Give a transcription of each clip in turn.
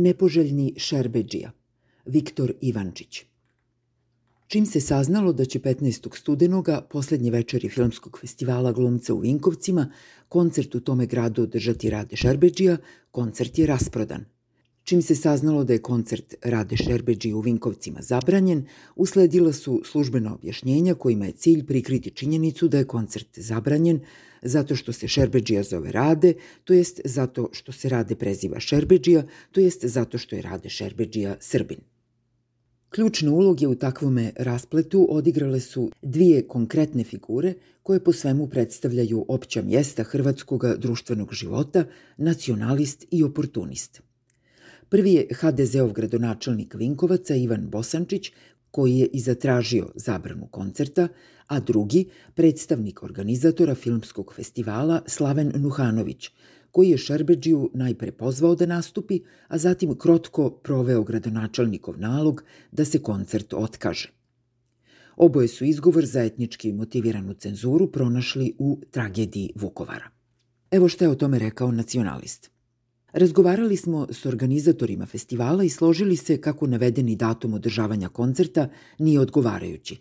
Nepoželjni Šerbeđija, Viktor Ivančić. Čim se saznalo da će 15. studenoga, poslednje večeri Filmskog festivala glumca u Vinkovcima, koncert u tome gradu održati Rade Šerbeđija, koncert je rasprodan – Čim se saznalo da je koncert Rade Šerbeđi u Vinkovcima zabranjen, usledila su službena objašnjenja kojima je cilj prikriti činjenicu da je koncert zabranjen zato što se Šerbeđija zove Rade, to jest zato što se Rade preziva Šerbeđija, to jest zato što je Rade Šerbeđija Srbin. Ključne uloge u takvome raspletu odigrale su dvije konkretne figure koje po svemu predstavljaju opća mjesta hrvatskog društvenog života, nacionalist i oportunist – Prvi je HDZ-ov gradonačelnik Vinkovaca Ivan Bosančić, koji je i zatražio zabranu koncerta, a drugi, predstavnik organizatora filmskog festivala Slaven Nuhanović, koji je Šerbeđiju najpre pozvao da nastupi, a zatim krotko proveo gradonačelnikov nalog da se koncert otkaže. Oboje su izgovor za etnički motiviranu cenzuru pronašli u tragediji Vukovara. Evo što je o tome rekao nacionalist. Razgovarali smo s organizatorima festivala i složili se kako navedeni datum održavanja koncerta nije odgovarajući.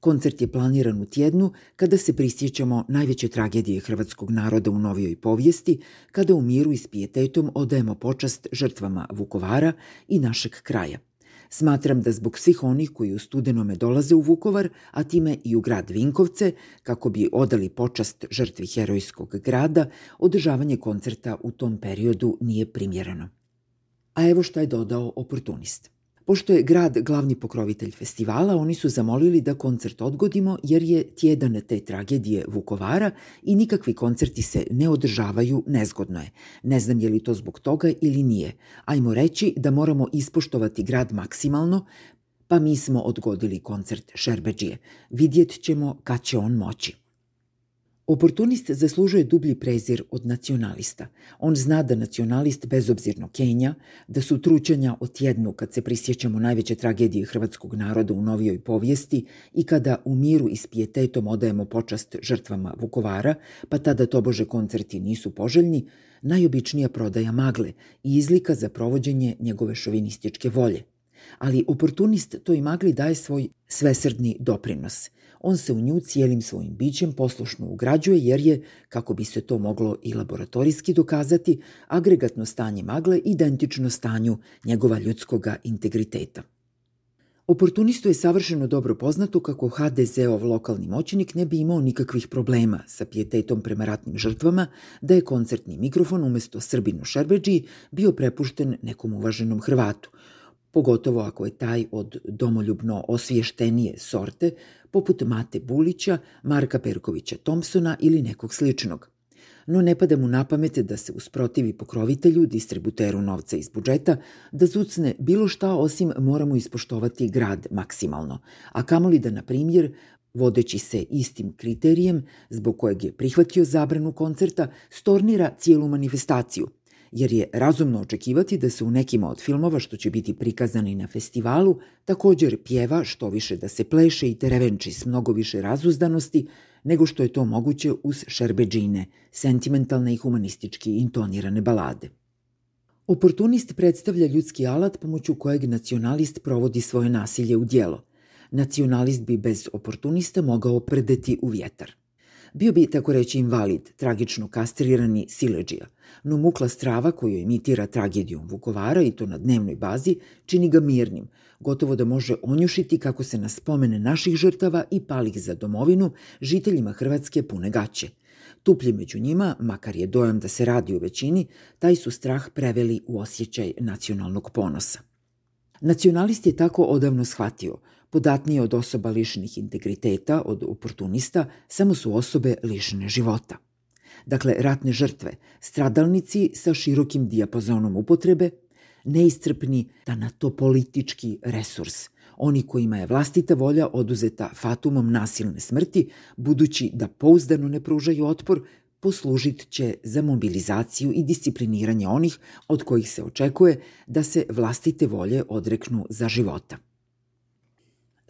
Koncert je planiran u tjednu kada se prisjećamo najveće tragedije hrvatskog naroda u novijoj povijesti, kada u miru i s pijetetom odajemo počast žrtvama Vukovara i našeg kraja – Smatram da zbog svih onih koji u studenome dolaze u Vukovar, a time i u grad Vinkovce, kako bi odali počast žrtvi herojskog grada, održavanje koncerta u tom periodu nije primjereno. A evo šta je dodao oportunist. Pošto je grad glavni pokrovitelj festivala, oni su zamolili da koncert odgodimo jer je tjedan te tragedije Vukovara i nikakvi koncerti se ne održavaju, nezgodno je. Ne znam je li to zbog toga ili nije. Ajmo reći da moramo ispoštovati grad maksimalno, pa mi smo odgodili koncert Šerbeđije. Vidjet ćemo kad će on moći. Oportunist zaslužuje dublji prezir od nacionalista. On zna da nacionalist bezobzirno Kenja, da su trućanja o tjednu kad se prisjećamo najveće tragedije hrvatskog naroda u novijoj povijesti i kada u miru i s pijetetom odajemo počast žrtvama Vukovara, pa tada tobože koncerti nisu poželjni, najobičnija prodaja magle i izlika za provođenje njegove šovinističke volje. Ali oportunist toj magli daje svoj svesrdni doprinos – on se u nju cijelim svojim bićem poslušno ugrađuje jer je, kako bi se to moglo i laboratorijski dokazati, agregatno stanje magle identično stanju njegova ljudskoga integriteta. Oportunistu je savršeno dobro poznato kako HDZ-ov lokalni moćnik ne bi imao nikakvih problema sa pijetetom prema ratnim žrtvama, da je koncertni mikrofon umesto Srbinu Šerbeđi bio prepušten nekom uvaženom Hrvatu, pogotovo ako je taj od domoljubno osviještenije sorte, poput Mate Bulića, Marka Perkovića Thompsona ili nekog sličnog. No ne pada mu na pamet da se usprotivi pokrovitelju, distributeru novca iz budžeta, da zucne bilo šta osim moramo ispoštovati grad maksimalno, a kamoli da, na primjer, vodeći se istim kriterijem zbog kojeg je prihvatio zabranu koncerta, stornira cijelu manifestaciju – jer je razumno očekivati da se u nekima od filmova što će biti prikazani na festivalu također pjeva što više da se pleše i terevenči s mnogo više razuzdanosti nego što je to moguće uz šerbeđine, sentimentalne i humanistički intonirane balade. Oportunist predstavlja ljudski alat pomoću kojeg nacionalist provodi svoje nasilje u dijelo. Nacionalist bi bez oportunista mogao predeti u vjetar. Bio bi, tako reći, invalid, tragično kastrirani sileđija, no mukla strava koju imitira tragedijom Vukovara i to na dnevnoj bazi čini ga mirnim, gotovo da može onjušiti kako se na spomene naših žrtava i palih za domovinu žiteljima Hrvatske pune gaće. Tuplji među njima, makar je dojam da se radi u većini, taj su strah preveli u osjećaj nacionalnog ponosa. Nacionalist je tako odavno shvatio – Podatnije od osoba lišenih integriteta, od oportunista, samo su osobe lišene života. Dakle, ratne žrtve, stradalnici sa širokim dijapazonom upotrebe, neiscrpni tanatopolitički resurs, oni kojima je vlastita volja oduzeta fatumom nasilne smrti, budući da pouzdano ne pružaju otpor, poslužit će za mobilizaciju i discipliniranje onih od kojih se očekuje da se vlastite volje odreknu za života.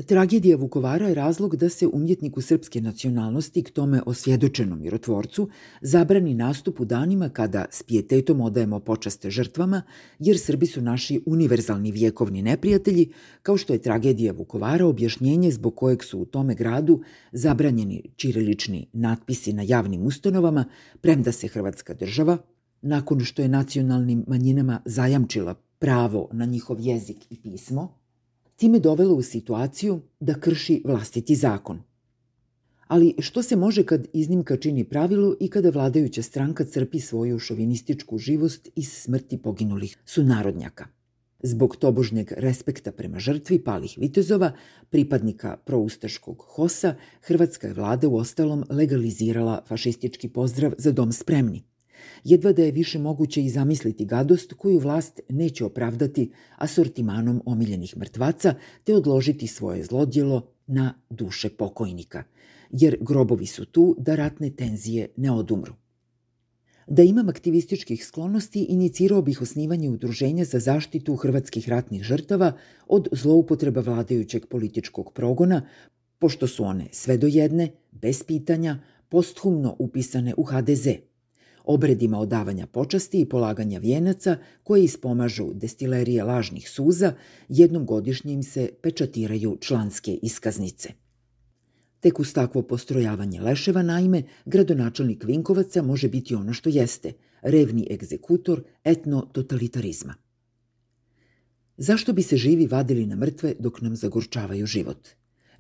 Tragedija Vukovara je razlog da se umjetniku srpske nacionalnosti, k tome osvjedočenom mirotvorcu, zabrani nastup u danima kada s pijetetom odajemo počaste žrtvama, jer Srbi su naši univerzalni vjekovni neprijatelji, kao što je tragedija Vukovara objašnjenje zbog kojeg su u tome gradu zabranjeni čirilični natpisi na javnim ustanovama, premda se Hrvatska država, nakon što je nacionalnim manjinama zajamčila pravo na njihov jezik i pismo, time dovelo u situaciju da krši vlastiti zakon. Ali što se može kad iznimka čini pravilo i kada vladajuća stranka crpi svoju šovinističku živost iz smrti poginulih sunarodnjaka? Zbog tobožnjeg respekta prema žrtvi palih vitezova, pripadnika proustaškog HOS-a, hrvatska je vlada u ostalom legalizirala fašistički pozdrav za dom spremni, Jedva da je više moguće i zamisliti gadost koju vlast neće opravdati asortimanom omiljenih mrtvaca te odložiti svoje zlodjelo na duše pokojnika, jer grobovi su tu da ratne tenzije ne odumru. Da imam aktivističkih sklonosti, inicirao bih osnivanje udruženja za zaštitu hrvatskih ratnih žrtava od zloupotreba vladajućeg političkog progona, pošto su one sve do jedne, bez pitanja, posthumno upisane u HDZ – obredima odavanja počasti i polaganja vijenaca koje ispomažu destilerije lažnih suza, jednom godišnje im se pečatiraju članske iskaznice. Tek uz takvo postrojavanje leševa, naime, gradonačelnik Vinkovaca može biti ono što jeste, revni egzekutor etno-totalitarizma. Zašto bi se živi vadili na mrtve dok nam zagorčavaju život?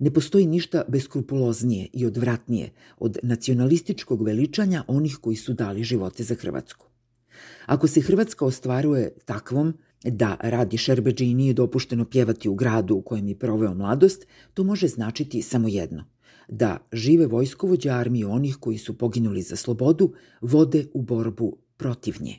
Ne postoji ništa beskrupuloznije i odvratnije od nacionalističkog veličanja onih koji su dali živote za Hrvatsku. Ako se Hrvatska ostvaruje takvom da radi Šerbeđi nije dopušteno pjevati u gradu u kojem je proveo mladost, to može značiti samo jedno – da žive vojskovođa armije onih koji su poginuli za slobodu vode u borbu protiv nje.